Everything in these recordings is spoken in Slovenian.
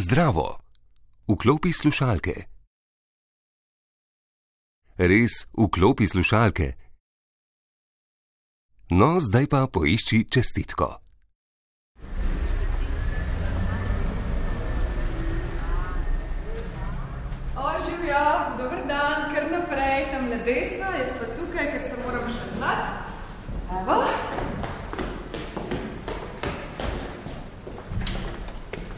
Zdravo. Vklopi slušalke. Res, vklopi slušalke. No, zdaj pa poišči čestitko. Oživjo, dober dan, kar naprej, tam le desno, jaz pa tukaj, ker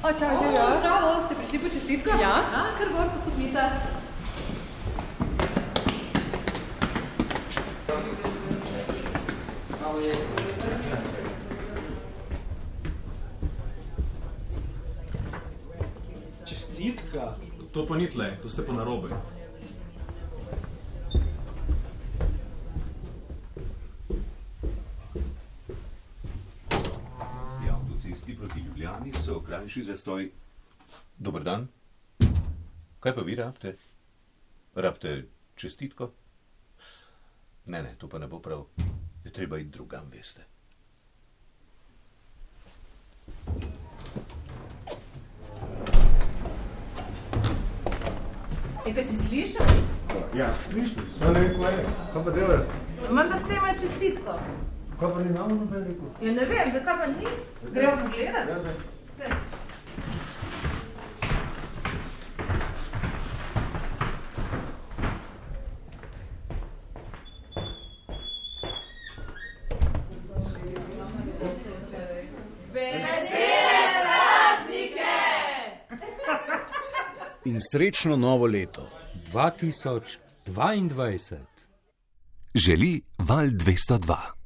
O, čau, živjo. Zdravo, ste prišli po čestitko? Ja. A, kar gor po stopnicah. Čestitka? To pa ni tle, to ste pa narobe. Avtocesti proti Ljubljani so krajši zastoj. Dober dan. Kaj pa vi rabite? Rabite čestitko? Ne, ne, to pa ne bo prav. Je treba iti drugam, veste. E, kaj si slišal? Ja, slišim, samo ne vem, kaj je. Kaj pa delajo? Imam da snema čestitko. Kaj pa ni nam noben rekel? Ja, ne vem, zakaj pa ni? Gremo pogledat? Ja, ne. In srečno novo leto. 2022. Želi val 202.